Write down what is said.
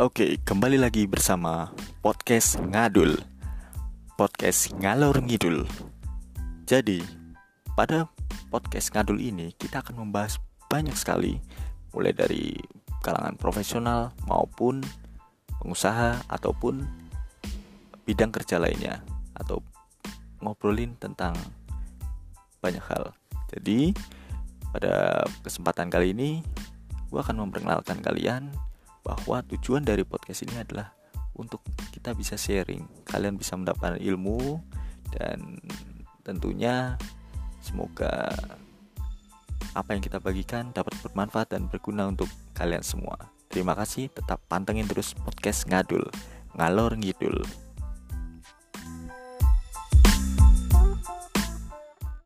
Oke, kembali lagi bersama podcast ngadul, podcast ngalor ngidul. Jadi, pada podcast ngadul ini kita akan membahas banyak sekali, mulai dari kalangan profesional maupun pengusaha ataupun bidang kerja lainnya, atau ngobrolin tentang banyak hal. Jadi, pada kesempatan kali ini, gue akan memperkenalkan kalian bahwa tujuan dari podcast ini adalah untuk kita bisa sharing, kalian bisa mendapatkan ilmu dan tentunya semoga apa yang kita bagikan dapat bermanfaat dan berguna untuk kalian semua. Terima kasih, tetap pantengin terus podcast ngadul, ngalor ngidul.